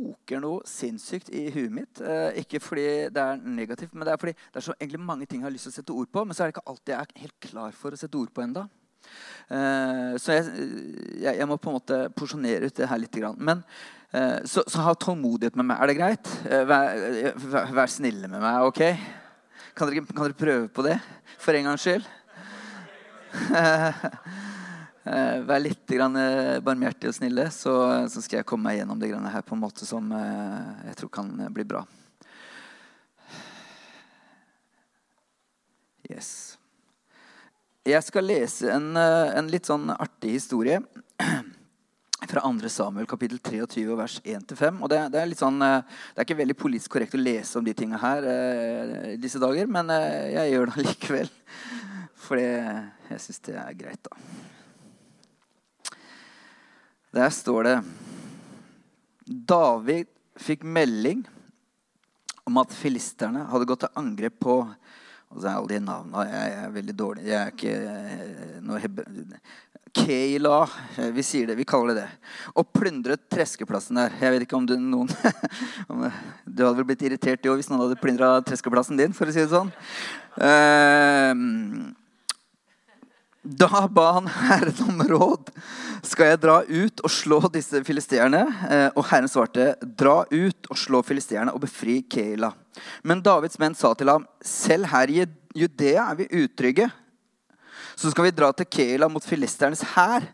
koker noe sinnssykt i huet mitt. Eh, ikke fordi det er negativt, men det er fordi det er så egentlig mange ting jeg har lyst til å sette ord på. Men så er det ikke alltid jeg er helt klar for å sette ord på enda. Eh, så jeg, jeg, jeg, må på en måte porsjonere ut det her litt. Men eh, så, så, ha tålmodighet med meg. Er det greit? Eh, vær, vær, vær snille med meg, OK? Kan dere, kan dere prøve på det for en gangs skyld? Eh, vær litt eh, barmhjertige og snille, så, så, skal jeg komme meg gjennom det her på en måte som eh, jeg tror kan bli bra. Yes. Jeg skal lese en, en litt sånn artig historie fra 2. Samuel kapittel 23 vers 1-5. Og det, det, er litt sånn, det er ikke veldig politisk korrekt å lese om de tinga her eh, disse dager, men jeg gjør det likevel. Fordi jeg syns det er greit, da. Der står det David fikk melding om at filisterne hadde gått til angrep på og så er alle de navnene jeg, er veldig dårlig. Jeg er ikke noe noe Keila. Vi sier det, vi kaller det det. Og plyndret treskeplassen der. Jeg vet ikke om du noen Du hadde vel blitt irritert jo hvis noen hadde plyndra treskeplassen din, for å si det sånn. Uh, da ba han Herren om råd. Skal jeg dra ut og slå disse filisteerne? Eh, og Herren svarte, dra ut og slå filisteerne og befri Keila. Men Davids menn sa til ham, selv her i Judea er vi utrygge. Så skal vi dra til Keila mot filisternes hær.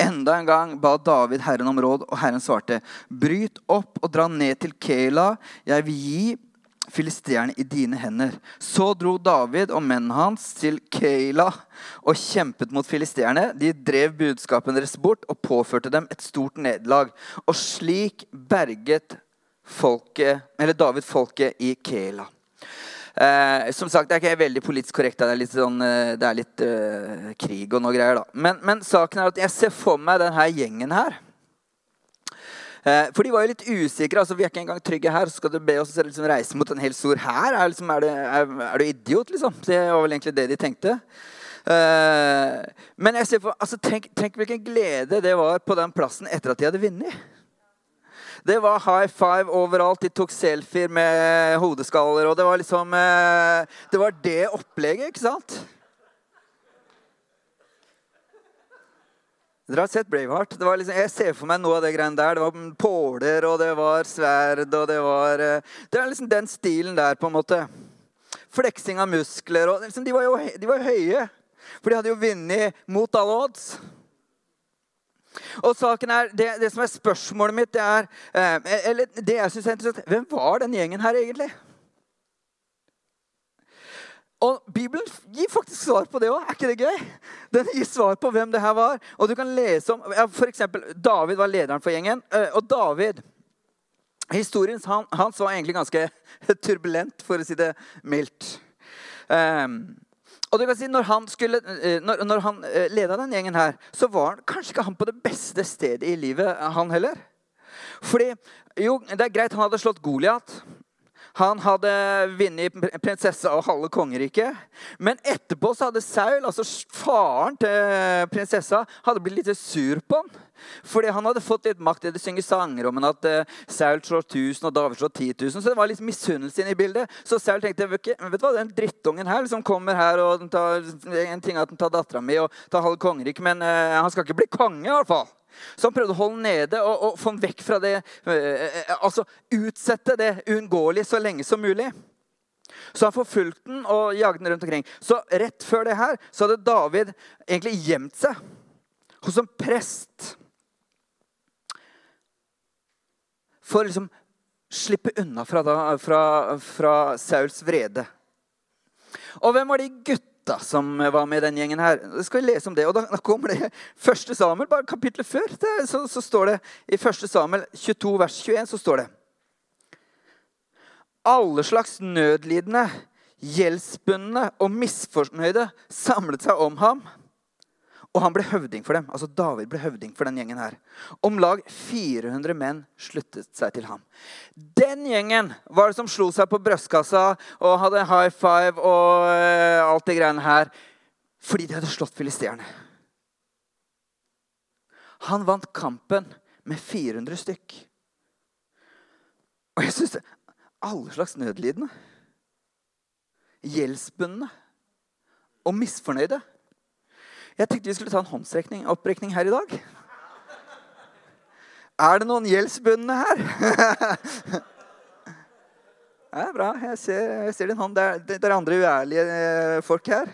Enda en gang ba David Herren om råd, og Herren svarte, bryt opp og dra ned til Keila. Jeg vil gi filisteerne i dine hender. Så dro David og mennene hans til Keila og kjempet mot filisteerne. De drev budskapen deres bort og påførte dem et stort nederlag. Og slik berget folket, eller David folket i Keila. Eh, som sagt, Det er ikke veldig politisk korrekt. Det er litt, sånn, eh, det er litt uh, krig og noe greier. da. Men, men, saken er at jeg ser for meg denne gjengen her. Eh, for de var jo litt usikre. altså Vi er ikke engang trygge her. Så skal du be oss liksom reise mot en hel stor hær? Er, liksom, er, er, er, du idiot, liksom? Det var vel egentlig det de tenkte. Uh, men jeg ser for, altså, tenk, tenk, hvilken glede det var på den plassen etter at de hadde vunnet. Det var high five overalt. De tok selfier med hodeskaller. Og det var liksom uh, Det var det opplegget, ikke sant? Dere har sett Braveheart. Liksom, jeg ser for meg noe av det greiene der. Det var påler, og det var sverd, og det var eh, Det er liksom den stilen der, på en måte. Fleksing av muskler. Og, liksom, de, var jo, de var høye. For de hadde jo vunnet mot alle odds. Og saken er, det, det, som er spørsmålet mitt, det er eh, Eller det jeg syns er interessant Hvem var den gjengen her egentlig? Og Bibelen gir faktisk svar på det òg. Er ikke det gøy? Den gir svar på hvem det her var. Og du kan lese om, ja, eksempel, David var lederen for gjengen. Eh, og David Historien hans var egentlig ganske turbulent, for å si det mildt. Um, og du kan si, Når han, eh, når, når han eh, leda den gjengen her, så var han kanskje ikke han på det beste stedet i livet, han heller. Fordi, jo, Det er greit, han hadde slått Goliat. Han hadde vunnet prinsessa og halve kongeriket. Men etterpå så hadde Saul, altså faren til prinsessa, hadde blitt litt sur på han. Fordi han hadde fått litt makt. De synger sanger om at uh, Saul slår 1000 og David slår 10 000. Så det var litt misunnelse inne i bildet. Så Saul tenkte vet du hva, den drittungen her som kommer her og tar, en ting at han tar dattera mi og tar halve kongeriket, men uh, han skal ikke bli konge, i hvert fall. Så han prøvde å holde nede og, og få ham vekk fra det. Eh, eh, altså utsette det uunngåelige så lenge som mulig. Så han forfulgte den og jagde den rundt omkring. Så rett før det her så hadde David egentlig gjemt seg hos en prest. For å liksom slippe unna fra, da, fra, fra Sauls vrede. Og hvem var de gutta? Gutta som var med den gjengen her. Da skal vi lese om det. Og da, da kommer det første Samuel, bare kapittelet før. Det, så, så, står det i første Samuel 22, vers 21, så står det Alle slags nødlidende, gjeldsbundne og misfornøyde samlet seg om ham. Og han ble høvding for dem. Altså David ble høvding for den gjengen her. Om lag 400 menn sluttet seg til ham. Den gjengen var det som slo seg på brystkassa og hadde high five og uh, alt det greiene her fordi de hadde slått filisterne. Han vant kampen med 400 stykk. Og jeg syns alle slags nødlidende, gjeldsbundne og misfornøyde Jeg tenkte vi skulle ta en håndsopprekning her i dag. Er det noen gjeldsbundne her? Det er bra. Jeg ser, jeg ser din hånd. Det er, det er andre uærlige eh, folk her.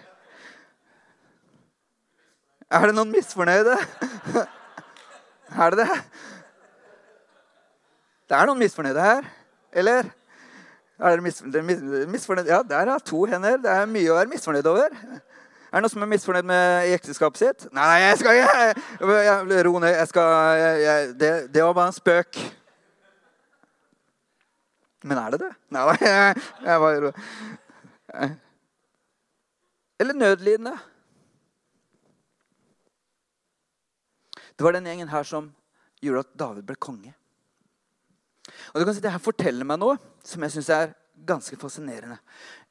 Er det noen misfornøyde? Er det det? Det er noen misfornøyde her. Eller? Er det misfornøyde? Ja, der er to hender. Det er mye å være misfornøyd over. Er det noen som er misfornøyd med ekteskapet sitt? Nei, jeg skal ikke Ro ned. Jeg skal, jeg, det, det var bare en spøk. Men er det det? Nei, jeg, jeg bare Eller nødlidende. Det var den gjengen her som gjorde at David ble konge. Og du kan si Det her forteller meg noe som jeg syns er ganske fascinerende.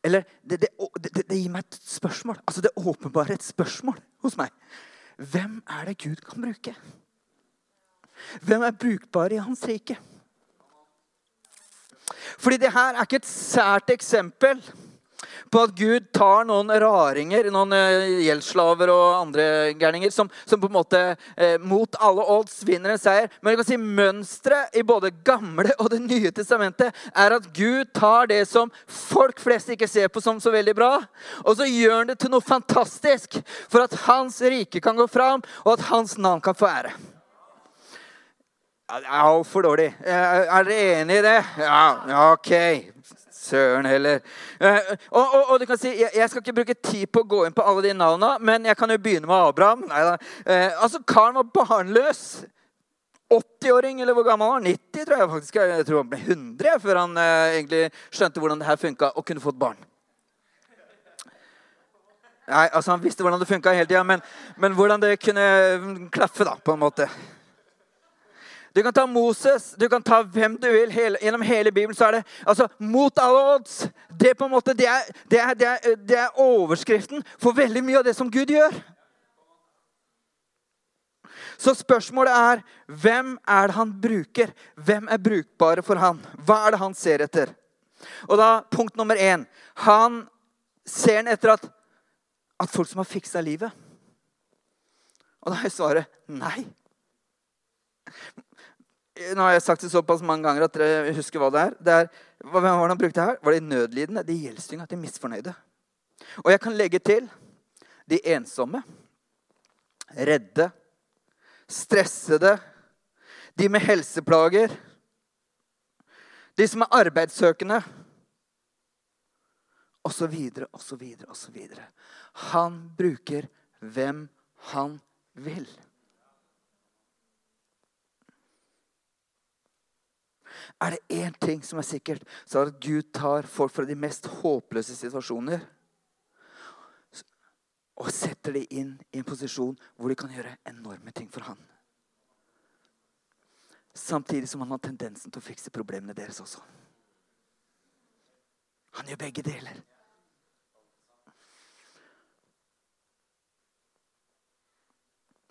Eller det, det, det, det, gir meg et spørsmål. Altså Det åpenbare et spørsmål hos meg. Hvem er det Gud kan bruke? Hvem er brukbar i hans rike? Fordi det her er ikke et sært eksempel på at Gud tar noen raringer, noen eh, gjeldsslaver og andre gærninger, som, som, på en måte eh, mot alle odds vinner en seier. Men du kan si mønsteret i både Gamle og Det nye testamentet er at Gud tar det som folk flest ikke ser på som så veldig bra, og så gjør han det til noe fantastisk for at hans rike kan gå fram, og at hans navn kan få ære. Ja, det er altfor dårlig. Er dere enig i det? Ja, OK. Søren heller. Eh, og, og, og, du kan si, jeg, skal ikke bruke tid på å gå inn på alle de navnene, men jeg kan jo begynne med Abraham. Neida. Eh, altså, Karen var barnløs. 80-åring, eller hvor gammel han var? 90, tror jeg faktisk. Jeg tror han ble 100 før han eh, egentlig skjønte hvordan det her funka, og kunne fått barn. Nei, altså Han visste hvordan det funka hele tida, men, men hvordan det kunne klaffe, da, på en måte. Du kan ta Moses, du kan ta hvem du vil. Hele, gjennom hele Bibelen så er det altså, mot alle odds. Det, på en måte, det, er, det, er, det, er, det er overskriften for veldig mye av det som Gud gjør. Så spørsmålet er hvem er det han bruker? Hvem er brukbare for han? Hva er det han ser etter? Og da, Punkt nummer én. Han ser han etter at, at folk som har fiksa livet. Og da er svaret nei. Nå har jeg sagt det såpass mange ganger at dere husker hva det er. Det er hva var det han brukte her? Var det nødlidende? De gjeldstynga, de misfornøyde. Og jeg kan legge til de ensomme, redde, stressede, de med helseplager, de som er arbeidssøkende, osv., osv., osv. Han bruker hvem han vil. Er det én ting som er sikkert, så er det at Gud tar folk fra de mest håpløse situasjoner og setter dem inn i en posisjon hvor de kan gjøre enorme ting for han. Samtidig som han har tendensen til å fikse problemene deres også. Han gjør begge deler.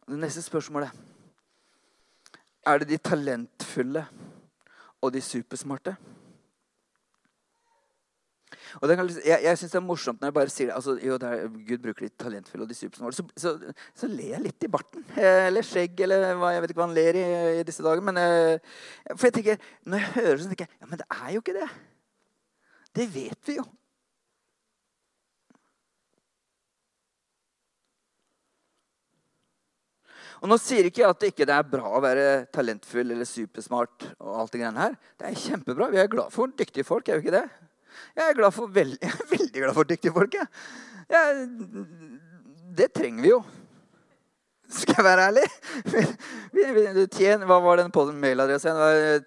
Det neste spørsmålet er det de talentfulle og de supersmarte. Og kan, jeg jeg syns det er morsomt når jeg bare sier det. Altså, jo, det er, Gud bruker de talentfulle og de supersmarte. Så, så, så, ler jeg litt i barten. Eller skjegg, eller hva, jeg vet ikke hva han ler i i disse dager. Men, eh, for jeg tenker, når jeg hører det, så tenker jeg ja, men det er jo ikke det. Det vet vi jo. Og Nå sier ikke jeg at det ikke er bra å være talentfull eller supersmart. og alt Det greiene her. Det er kjempebra. Vi er glad for dyktige folk. er vi ikke det? Jeg er, for veld... jeg er veldig glad for dyktige folk. Jeg. Jeg... Det trenger vi jo. Skal jeg være ærlig? Tjen, hva var den på den mailadressen?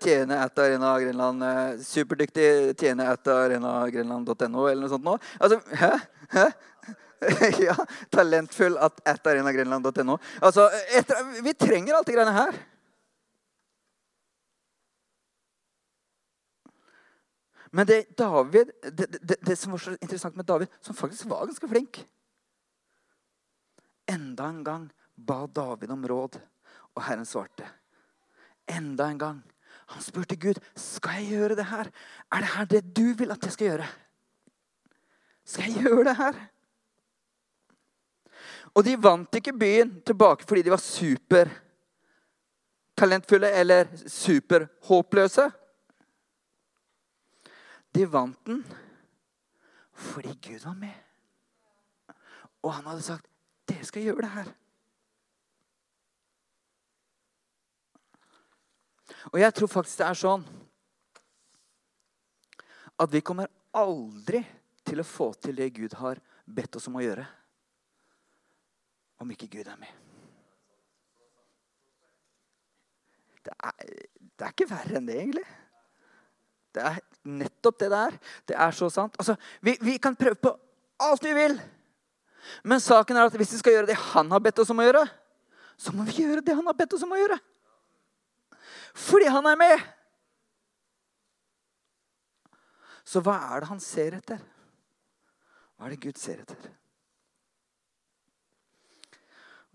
Tjene at arena Grenland. Eh, superdyktig tjene at arenagrenland.no eller noe sånt. Nå. Altså, hæ? Hæ? ja, talentfull at atarenagrenland.no. Altså, etter, vi trenger alt det greiene her. Men det David, det, det, det, som var så interessant med David, som faktisk var ganske flink Enda en gang ba David om råd, og Herren svarte. Enda en gang. Han spurte Gud skal jeg gjøre det her. Er det her det du vil at jeg skal gjøre. Skal jeg gjøre det her? Og de vant ikke byen tilbake fordi de var supertalentfulle eller superhåpløse. De vant den fordi Gud var med. Og han hadde sagt, 'Dere skal gjøre det her'. Og jeg tror faktisk det er sånn at vi kommer aldri til å få til det Gud har bedt oss om å gjøre, om ikke Gud er med. Det er, det er ikke verre enn det, egentlig. Det er nettopp det det er. Det er så sant. Altså, vi, vi kan prøve på alt vi vil. Men saken er at hvis vi skal gjøre det han har bedt oss om å gjøre, så må vi gjøre det han har bedt oss om å gjøre. Fordi han er med. Så hva er det han ser etter? Hva er det Gud ser etter?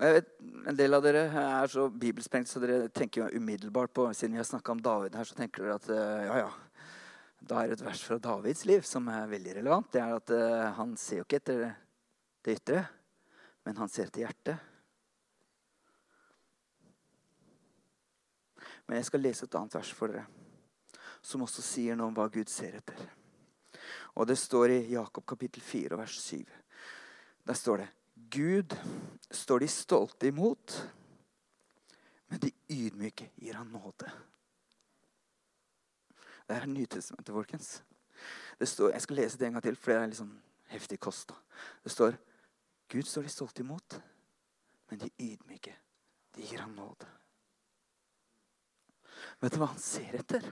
Og jeg vet, En del av dere er så bibelsprengt så dere tenker jo umiddelbart på Siden vi har snakka om David her, så tenker dere at eh, ja, ja, da er det et vers fra Davids liv som er veldig relevant. Det er at uh, han ser jo ikke etter det ytre, men han ser etter hjertet. Men jeg skal lese et annet vers for dere, som også sier noe om hva Gud ser etter. Og Det står i Jakob kapittel 4 vers 7. Der står det Gud står de stolte imot, men de ydmyke gir han nåde. Det er Nytestamentet, folkens. Det står, jeg skal lese det en gang til, for det er litt sånn heftig kost. Det står Gud står de stolte imot, men de ydmyke, de gir han nåde. Vet du hva han ser etter?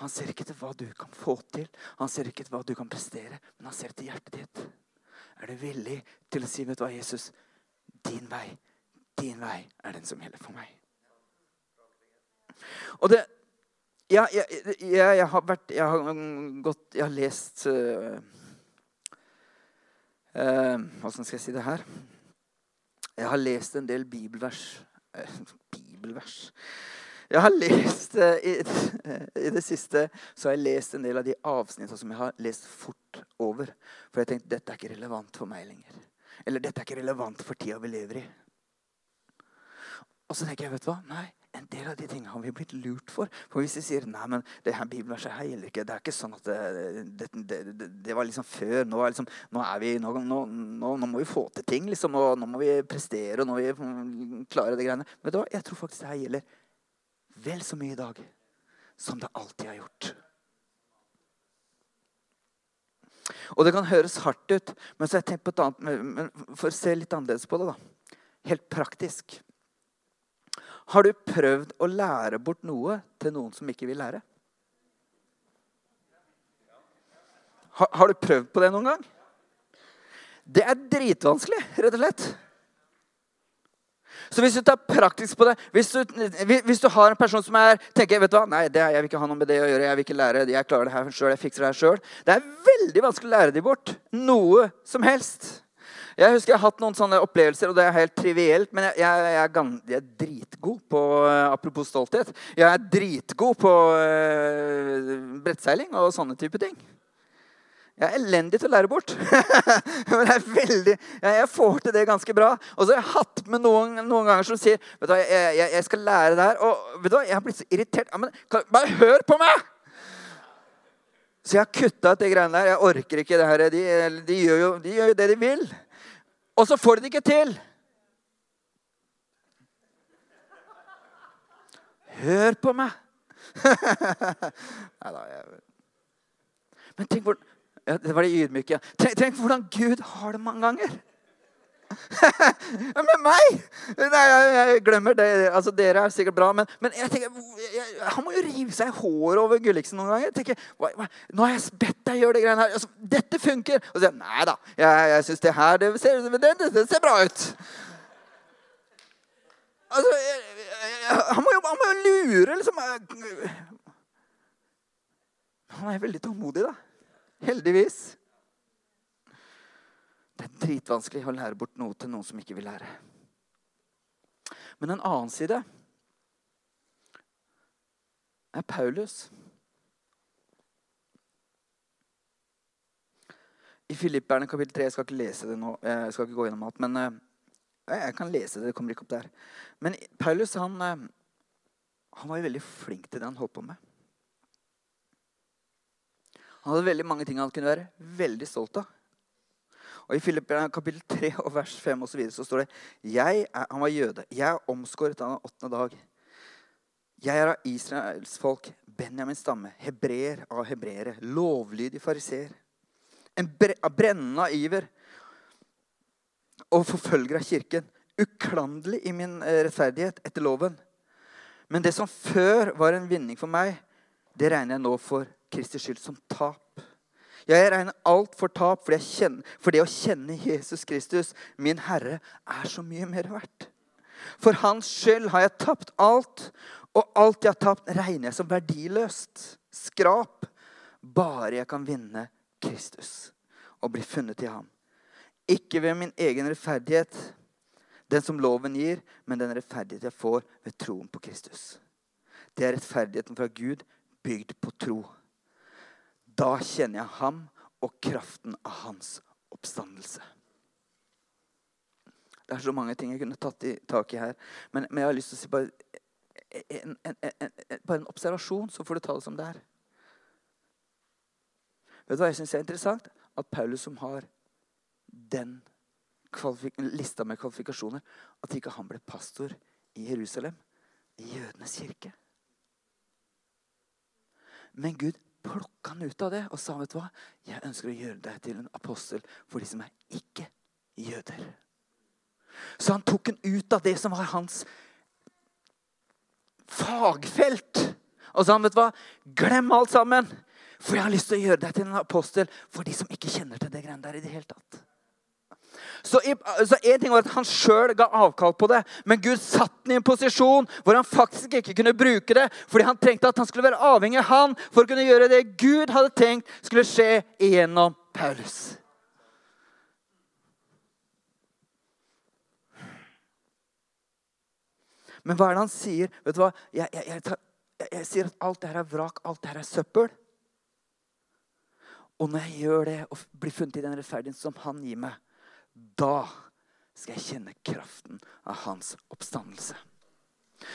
Han ser ikke etter hva du kan få til, han ser ikke etter hva du kan prestere, men han ser etter hjertet ditt. Er du villig til å si, vet du hva, Jesus, din vei, din vei er den som gjelder for meg? Og det, ja, jeg, jeg, jeg, har vært Jeg har gått Jeg har lest uh, uh, Hvordan skal jeg si det her? Jeg har lest en del bibelvers. Uh, bibelvers Jeg har lest i, i, det siste så har jeg lest en del av de avsnittene som jeg har lest fort over. For jeg tenkte dette er ikke relevant for meg lenger. Eller dette er ikke relevant for tida vi lever i. Og så tenker jeg, vet du hva? Nei, en del av de tingene har vi blitt lurt for. For hvis vi sier nei, men det her bibelverset her gjelder ikke Det er ikke sånn at det, det, det, det var liksom før. Nå er, liksom, nå er vi, nå, nå, nå, må vi få til ting. liksom, og Nå må vi prestere, og nå må vi klare det greiene. Men da. Jeg tror faktisk det her gjelder vel så mye i dag som det alltid har gjort. Og det kan høres hardt ut, men så jeg på et annet, for å se litt annerledes på det. da. Helt praktisk. Har du prøvd å lære bort noe til noen som ikke vil lære? Har, har du prøvd på det noen gang? Det er dritvanskelig, rett og slett. Så hvis du tar praktisk på det Hvis du, hvis du har en person som er, tenker vet du hva, nei, det, jeg vil ikke ha noe med det å gjøre, jeg vil ikke lære, jeg klarer det her selv, jeg fikser det her sjøl Det er veldig vanskelig å lære dem bort noe som helst. Jeg husker jeg har hatt noen sånne opplevelser, og det er helt trivielt. Men jeg, jeg, jeg, er, jeg er, dritgod på uh, Apropos stolthet. Jeg er dritgod på uh, brettseiling og sånne type ting. Jeg er elendig til å lære bort. Men jeg, veldig, jeg, får til det ganske bra. Og så har jeg hatt med noen, noen ganger som sier vet du hva, jeg, jeg, skal lære det her. Og vet du hva, jeg har blitt så irritert. Ja, men, bare hør på meg! Så jeg har kutta ut de greiene der. Jeg orker ikke det her. De, de, gjør, jo, de gjør jo det de vil. Og så får de det ikke til. Hør på meg! Nei da, Men tenk hvor, Det var det ydmyke. Tenk, tenk hvordan Gud har det mange ganger. med meg! Nei, jeg, jeg, glemmer det. Altså, Dere er sikkert bra, men, men jeg tenker, jeg, han må jo rive seg i håret over Gulliksen noen ganger. Jeg tenker, hva, hva, Nå har jeg bedt deg gjøre det greiene her. Altså, dette funker! Og så sier jeg nei da, jeg, jeg syns det her det ser, det, det ser, bra ut. Altså, han må, jo, han må jo lure, liksom. Han er veldig tålmodig, da. Heldigvis. Det er dritvanskelig å lære bort noe til noen som ikke vil lære. Men en annen side er Paulus. I Filipperne kapittel 3 Jeg skal ikke lese det nå. Jeg skal ikke gå gjennom alt. Men uh, jeg kan lese det. Det kommer ikke opp der. Men Paulus han, uh, han var veldig flink til det han holdt på med. Han hadde veldig mange ting han kunne være veldig stolt av. Og I Filipperne kapittel 3 og vers 5 og så, videre, så står det jeg er, Han var jøde. Jeg er omskåret av den åttende dag. Jeg er av Israels folk, Benjamins stamme, hebreer av hebreere, lovlydig fariseer en brennende iver og forfølger av kirken. Uklanderlig i min eh, rettferdighet etter loven. Men det som før var en vinning for meg, det regner jeg nå for Kristi skyld som tap. Jeg regner alt for tap, for, for det å kjenne Jesus Kristus, min Herre, er så mye mer verdt. For hans skyld har jeg tapt alt, og alt jeg har tapt, regner jeg som verdiløst. Skrap. Bare jeg kan vinne Kristus og bli funnet i ham. Ikke ved min egen rettferdighet, den som loven gir, men den rettferdighet jeg får ved troen på Kristus. Det er rettferdigheten fra Gud bygd på tro. Da kjenner jeg ham og kraften av hans oppstandelse. Det er så mange ting jeg kunne tatt i tak i her. Men, men jeg har lyst til å si bare en, en, en, bare en observasjon, så får du ta det som det er. Vet du hva jeg syns er interessant? At Paulus, som har den lista med kvalifikasjoner, at ikke han ble pastor i Jerusalem, i jødenes kirke. Men Gud plukka han ut av det og sa vet du hva? Jeg ønsker å gjøre deg til en apostel for de som er ikke jøder. Så han tok han ut av det som var hans fagfelt. Og sa vet du hva? Glem alt sammen. For jeg har lyst til å gjøre deg til en apostel for de som ikke kjenner til det greiene der i det hele tatt. Så, én ting var at Han sjøl ga avkall på det, men Gud satte ham i en posisjon hvor han faktisk ikke kunne bruke det, fordi han trengte at han skulle være avhengig av han for å kunne gjøre det Gud hadde tenkt skulle skje igjennom Paulus. Men hva er det han sier? Vet du hva? Jeg, jeg, jeg, tar, jeg sier at alt det her er vrak, alt det her er søppel. Og når jeg gjør det og blir funnet i den rettferdigheten som han gir meg, da skal jeg kjenne kraften av hans oppstandelse.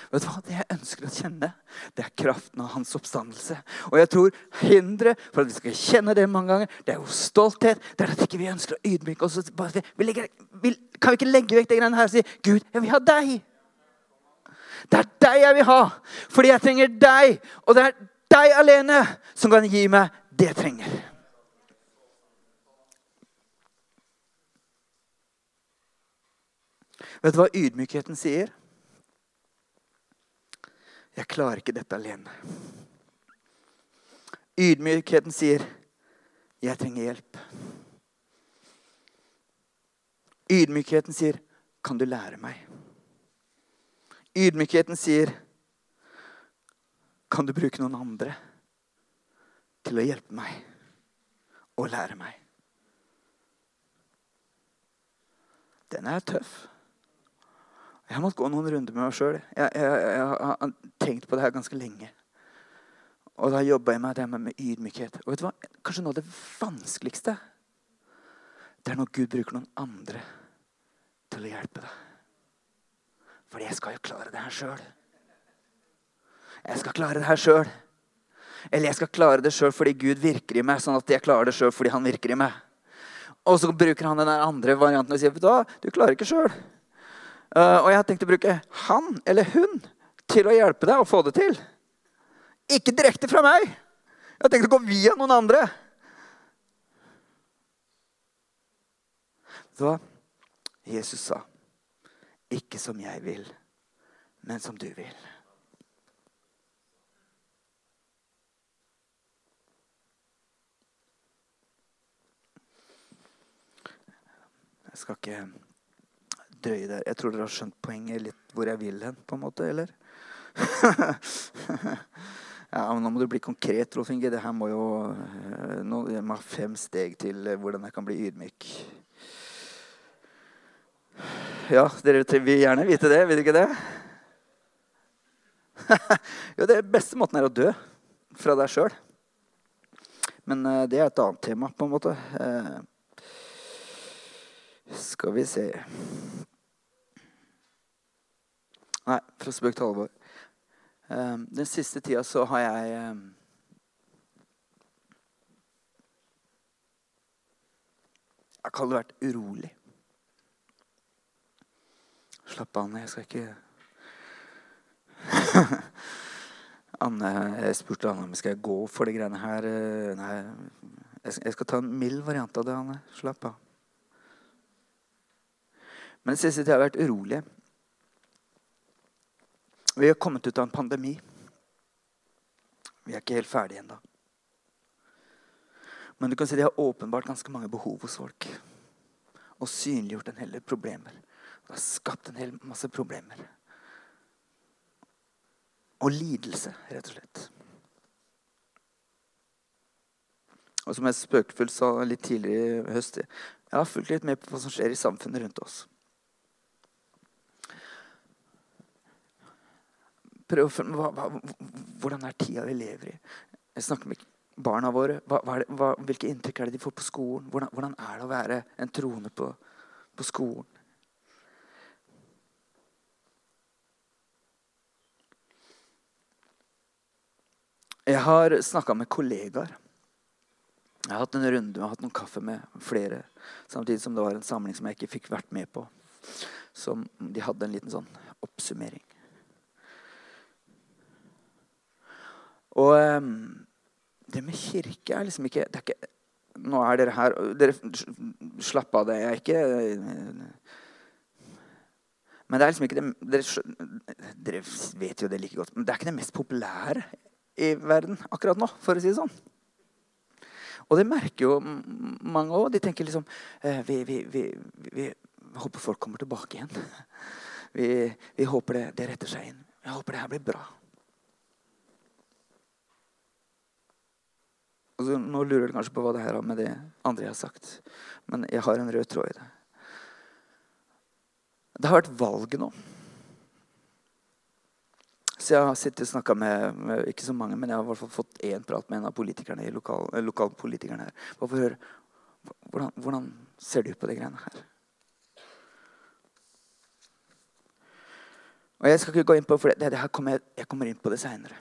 Vet du hva? Det jeg ønsker å kjenne, det er kraften av hans oppstandelse. Og jeg tror hinderet for at vi skal kjenne det mange ganger, det er jo stolthet. Det er at ikke vi ønsker å ydmyke oss. Vi legger, vi, kan vi ikke legge vekk det greiene her og si Gud, jeg vil ha deg. Det er deg jeg vil ha, fordi jeg trenger deg. Og det er deg alene som kan gi meg det jeg trenger. Vet du hva ydmykheten sier? Jeg klarer ikke dette alene. Ydmykheten sier, 'Jeg trenger hjelp'. Ydmykheten sier, 'Kan du lære meg?' Ydmykheten sier, 'Kan du bruke noen andre til å hjelpe meg og lære meg?' Den er tøff. Jeg har måttet gå noen runder med meg sjøl. Jeg, jeg, jeg, har tenkt på det her ganske lenge. Og da jobba jeg med det med ydmykhet. Og vet du hva? Kanskje noe av det vanskeligste det er når Gud bruker noen andre til å hjelpe deg. For jeg skal jo klare det her sjøl. Jeg skal klare det her sjøl. Eller jeg skal klare det sjøl fordi Gud virker i meg, sånn at jeg klarer det sjøl fordi han virker i meg. Og så bruker han den andre varianten og sier du klarer ikke sjøl. Uh, og jeg har tenkt å bruke han eller hun til å hjelpe deg å få det til. Ikke direkte fra meg. Jeg har tenkt å gå via noen andre. Så Jesus sa, 'Ikke som jeg vil, men som du vil'. Jeg skal ikke drøye der. Jeg tror dere har skjønt poenget litt hvor jeg vil hen, på en måte, eller? ja, men Nå må du bli konkret, Rolf Inge. Det her må jo eh, nå, Jeg må fem steg til eh, hvordan jeg kan bli ydmyk. Ja, dere vil gjerne vite det, vil dere ikke det? jo, det beste måten er å dø fra deg sjøl. Men uh, det er et annet tema, på en måte. Skal vi se Nei, fra spøk til alvor. Uh, den siste tida så har jeg Jeg kan ha vært urolig. Slapp av. Jeg skal ikke Anne, Jeg spurte Anne om jeg skal gå for de greiene her. Nei, jeg skal ta en mild variant av det, Anne. Slapp av. Men den siste tida har jeg vært urolige. Vi har kommet ut av en pandemi. Vi er ikke helt ferdige ennå. Men du kan si de har åpenbart ganske mange behov hos folk. Og synliggjort en hel del problemer. Det har skapt en hel masse problemer. Og lidelse, rett og slett. Og som jeg spøkefullt sa litt tidligere i høst Jeg har fulgt litt med på hva som skjer i samfunnet rundt oss. Prøv å følge Hvordan er tida vi lever i? Jeg snakker med barna våre. Hva, hva, hvilke inntrykk er det de får på skolen? Hvordan, hvordan er det å være en troende på, på skolen? Jeg har snakka med kollegaer. Jeg har hatt en runde, har hatt noen kaffe med flere. Samtidig som det var en samling som jeg ikke fikk vært med på. Som de hadde en liten sånn oppsummering. Og um, det med kirke er liksom ikke, er ikke Nå er dere her dere, Slapp av, det er ikke Men det er liksom ikke det dere, dere vet jo det like godt, men det er ikke det mest populære i verden akkurat nå, for å si det sånn. Og det merker jo mange òg. De tenker liksom eh, vi, vi, vi, vi, håper folk kommer tilbake igjen. Vi, håper det, det, retter seg inn. Jeg håper det her blir bra. Altså, nå lurer du kanskje på hva det her har med det andre jeg har sagt. Men jeg har en rød tråd i det. Det har vært valget nå. Så jeg har sittet og snakka med, med, ikke så mange, men jeg har i hvert fall fått én prat med en av politikerne lokal, eh, lokalpolitikerne her. Bare for å høre hvordan, hvordan ser du på de greiene her? Og Jeg skal ikke gå inn på for det, det her kommer jeg, jeg, kommer inn på det seinere.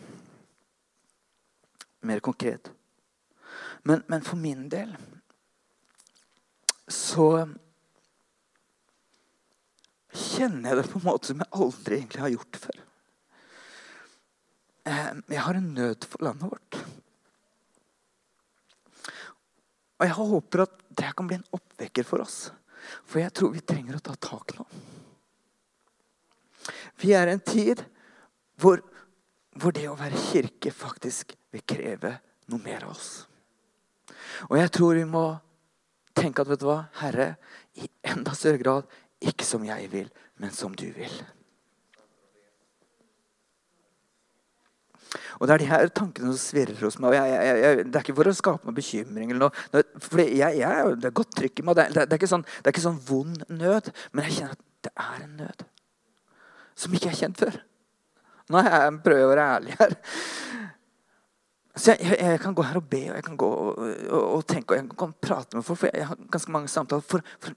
Mer konkret. Men, men, for min del så kjenner jeg det på en måte som jeg aldri egentlig har gjort før. Eh, jeg har en nød for landet vårt. Og jeg håper at det kan bli en oppvekker for oss. For jeg tror vi trenger å ta tak nå. Vi er i en tid hvor, hvor, det å være kirke faktisk vil kreve noe mer av oss. Og jeg tror vi må tenke at vet du hva, Herre, i enda større grad ikke som jeg vil, men som du vil. Og Det er de her tankene som svirrer hos meg. Jeg, jeg, jeg, det er ikke for å skape noe bekymring. eller noe. For det er godt trykk i meg. Det, det, det, er sånn, det er ikke sånn vond nød, men jeg kjenner at det er en nød som ikke er kjent før. Nå prøver jeg å være ærlig her. Så jeg, jeg, kan gå her og be og jeg kan gå og, og, og tenke og jeg kan prate med folk. For jeg har ganske mange samtaler. For, for,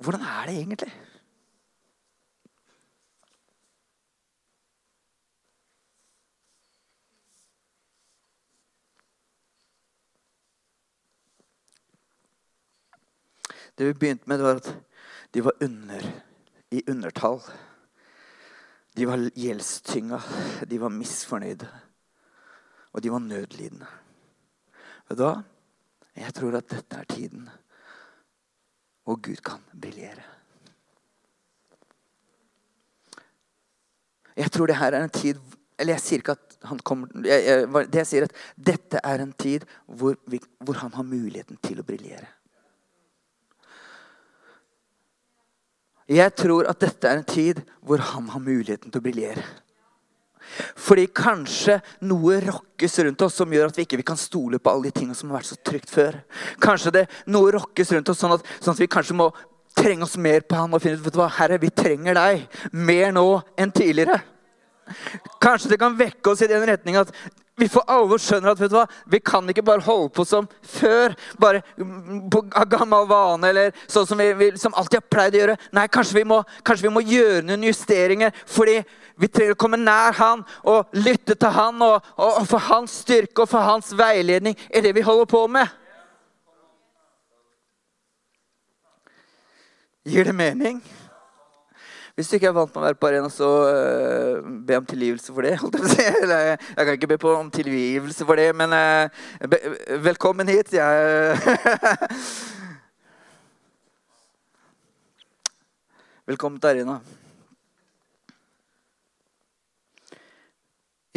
hvordan er det egentlig? Det vi begynte med, var at de var under, i undertall. De var gjeldstynga, de var misfornøyde, og de var nødlidende. Vet du hva? Jeg tror at dette er tiden hvor Gud kan briljere. Jeg tror det her er en tid Eller jeg sier ikke at han kommer jeg, jeg, Det jeg sier, at dette er en tid hvor, vi, hvor han har muligheten til å briljere. Jeg tror at dette er en tid hvor han har muligheten til å briljere. Fordi kanskje noe rokkes rundt oss som gjør at vi ikke kan stole på alle de tingene som har vært så trygt før. Kanskje det noe rokkes rundt oss sånn at, sånn at vi kanskje må trenge oss mer på han og finne ut vet du hva, Herre, vi trenger deg mer nå enn tidligere. Kanskje det kan vekke oss i den retning at vi for alvor skjønner at hva, vi kan ikke bare holde på som før. Bare på gammel vane eller sånn som vi, vi som alltid har pleid å gjøre. Nei, kanskje vi, må, kanskje vi må gjøre noen justeringer. Fordi vi trenger å komme nær Han og lytte til Han. Og, og, og for Hans styrke og for Hans veiledning er det vi holder på med. Gir det mening? Hvis du ikke er vant med å være på arena, så uh, be om tilgivelse for det. Jeg kan ikke be på om tilgivelse for det, men uh, be, velkommen hit. Jeg, velkommen til arena.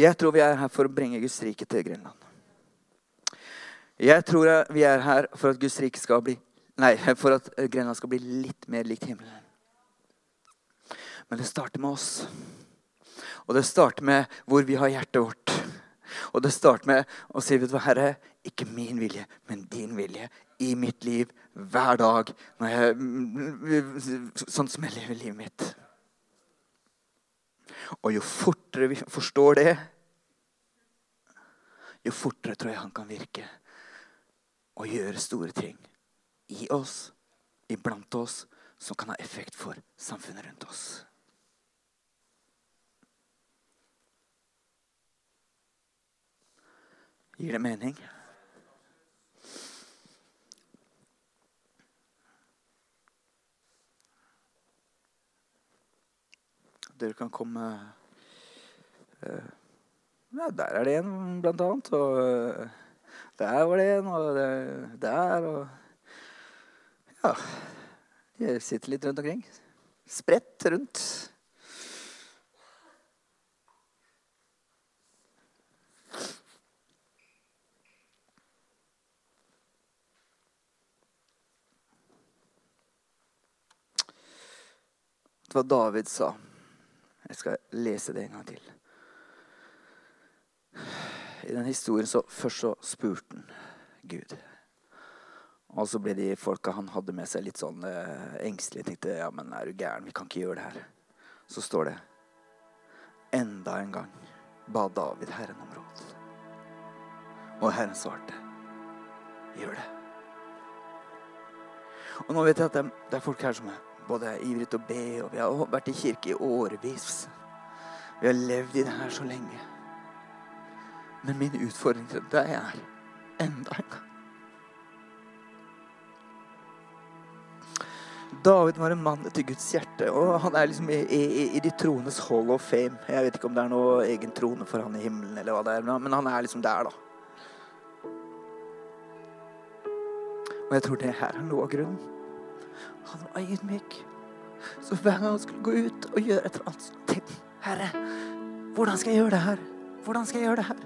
Jeg tror vi er her for å bringe Guds rike til Grenland. Jeg tror vi er her for at Guds rike skal bli Nei, for at Grenland skal bli litt mer likt himmelen. Men det starter med oss. Og det starter med hvor vi har hjertet vårt. Og det starter med å si, vet du hva, Herre, ikke min vilje, men din vilje i mitt liv hver dag. Jeg, sånn som jeg lever livet mitt. Og jo fortere vi forstår det, jo fortere tror jeg han kan virke og gjøre store ting i oss, iblant oss, som kan ha effekt for samfunnet rundt oss. Gir det mening? Dere kan komme uh, ja, Der er det en, blant annet. Og uh, der var det en, og det, der og Ja. De sitter litt rundt omkring. Spredt rundt. hva David sa. Jeg skal lese det en gang til. I den historien så Først så spurte han Gud. Og så ble de folka han hadde med seg, litt sånn eh, engstelige. Tenkte ja, men er du gæren? Vi kan ikke gjøre det her. Så står det Enda en gang ba David Herren om råd. Og Herren svarte, gjør det. Og nå vet jeg at det det er folk her som er både ivrig til å be, og vi har vært i kirke i årevis. Vi har levd i det her så lenge. Men min utfordring til deg er enda en gang David var en mann etter Guds hjerte, og han er liksom i, i, i de troendes hall of fame. Jeg vet ikke om det er noe egen trone for han i himmelen, eller hva det er, men han er liksom der, da. Og jeg tror det her er noe av grunnen. Han var ydmyk. Så hver gang han skulle gå ut og gjøre et eller annet, tenkte Herre, hvordan skal jeg gjøre det her? Hvordan skal jeg gjøre det her?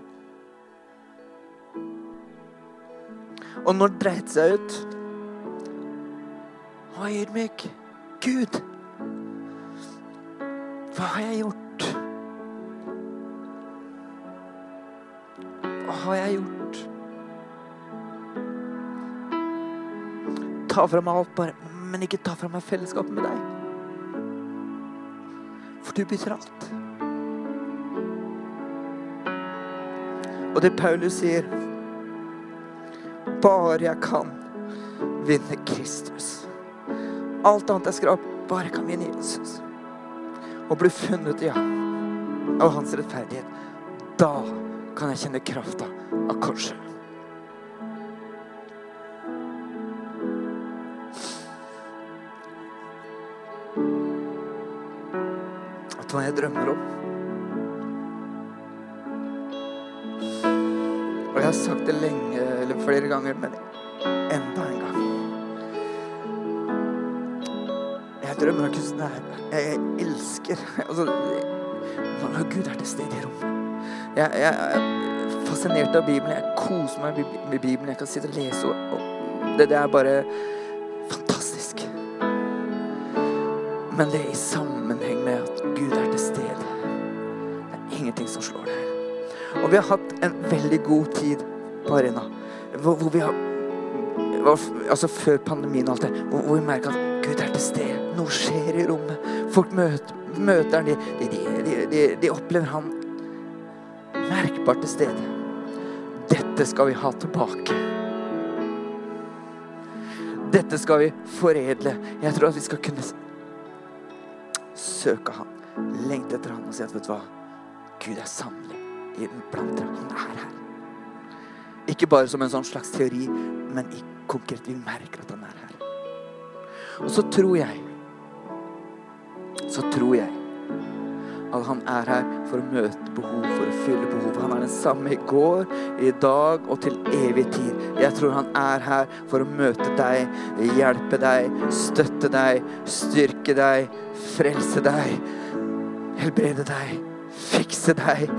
Og når dreit seg ut Han var ydmyk. Gud, hva har jeg gjort? Hva har jeg gjort? Ta fra meg alt, bare men ikke ta fra meg fellesskapet med deg. For du bytter alt. Og det Paulus sier Bare jeg kan vinne Kristus. Alt annet er skrap. Bare jeg kan vinne Jesus. Og bli funnet i ham av hans rettferdighet. Da kan jeg kjenne krafta av korset. Hva jeg drømmer om. Og jeg har sagt det lenge, eller flere ganger, men enda en gang. Jeg drømmer om Guds nærvær. Jeg elsker altså, Gud er til stede i rommet. Jeg, jeg, er fascinert av Bibelen. Jeg koser meg med Bibelen. Jeg kan sitte og lese. Og, og det, det er bare fantastisk. Men det er i sammenheng som slår deg. Og vi har hatt en veldig god tid på Arena. Hvor, hvor vi har Altså før pandemien og alt det. Hvor, hvor vi merker at Gud er til stede. Noe skjer i rommet. Folk møter, møter han, de, de, de, de opplever han merkbart til stede. Dette skal vi ha tilbake. Dette skal vi foredle. Jeg tror at vi skal kunne søke Han, lengte etter Han og si at vet du hva? Gud er sannelig blant dere. Han er her. Ikke bare som en sånn slags teori, men i konkret. Vi merker at han er her. Og så tror jeg Så tror jeg at han er her for å møte behov, for å fylle behov. Han er den samme i går, i dag og til evig tid. Jeg tror han er her for å møte deg, hjelpe deg, støtte deg, styrke deg, frelse deg, helbrede deg, fikse deg,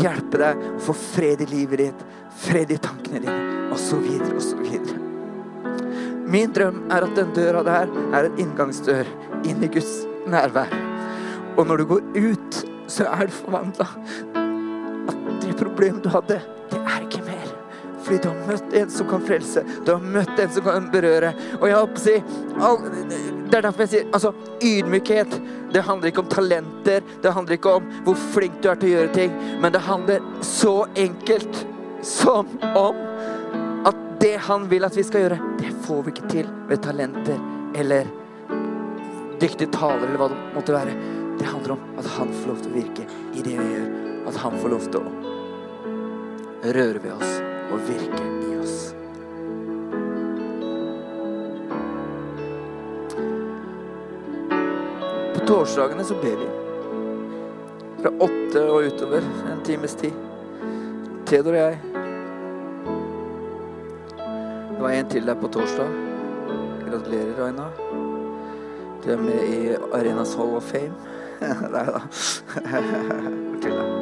hjelpe deg få fred i livet ditt, fred i tankene dine, osv., osv. Min drøm er at den døra der er en inngangsdør inn i Guds nærvær. Og når du går ut, så er det forvandla. At de problemene du hadde, det er ikke mer. Fordi du har møtt en som kan frelse. Du har møtt en som kan berøre. Og jeg håper å si Det er derfor jeg sier altså, ydmykhet. Det handler ikke om talenter. Det handler ikke om hvor flink du er til å gjøre ting. Men det handler så enkelt som om at det han vil at vi skal gjøre, det får vi ikke til ved talenter eller dyktig taler eller hva det måtte være. Det handler om at han får lov til å virke i det vi gjør. At han får lov til å røre ved oss og virke i oss. Torsdagene så ber vi. Fra åtte og utover en times tid. Theodor og jeg. Det var en til der på torsdag. Gratulerer, Raina. Du er med i Arenas Hall of Fame. Nei da.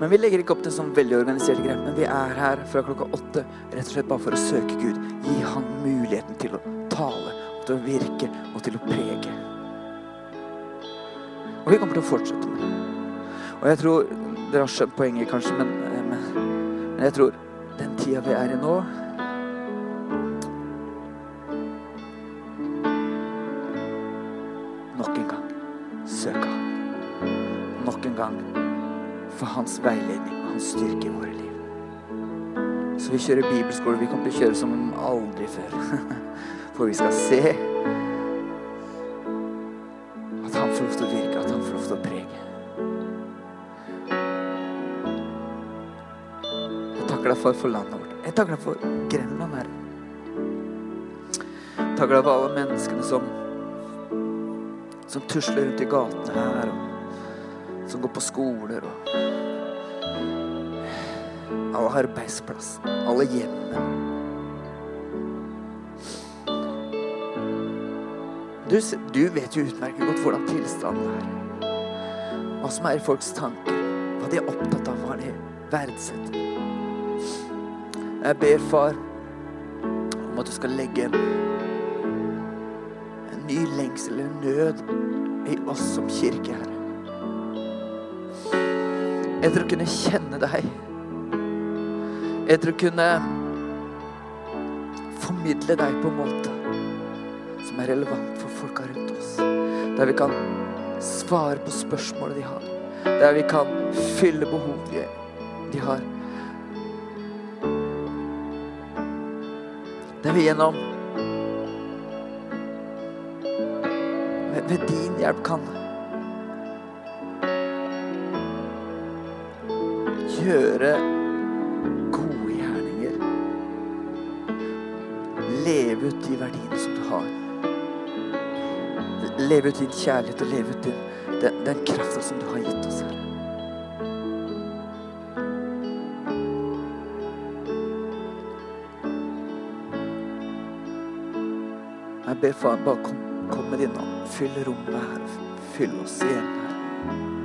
Men vi legger ikke opp til sånn veldig organiserte greier. Men vi er her fra klokka åtte rett og slett bare for å søke Gud. Gi Han muligheten til å tale, til å virke og til å prege. Og vi kommer til å fortsette med det. Og jeg tror Dere har skjønt poenget, kanskje, men, men, men jeg tror den tida vi er i nå Nok en gang søk Han. Nok en gang for hans veiledning og hans styrke i våre liv. Så vi kjører bibelskole. Vi kommer til å kjøre som aldri før. For vi skal se takker deg for, for landet vårt. Jeg takker deg for Grenland, Herre. Jeg takker deg for alle menneskene som som tusler rundt i gatene her, og som går på skoler og Alle arbeidsplassene, alle hjemmene. Du, du, vet jo utmerket godt hvordan tilstanden er. Hva som er i folks tanker. Hva de er opptatt av, hva de verdsetter. Jeg ber, far, om at du skal legge en ny lengsel eller nød i oss som kirke, Herre. Etter å kunne kjenne deg. Etter å kunne formidle deg på en måte som er relevant for folka rundt oss. Der vi kan svare på spørsmålet de har. Der vi kan fylle behov de har. Der vi gjennom ved din hjelp kan gjøre gode gjerninger. Leve ut de verdiene som du har. Leve ut din kjærlighet og leve ut din, den, den krafta som du har gitt oss, Herre. Ber far, bare kom, kom med din ånd. Fyll rommet her. Fyll oss igjen her.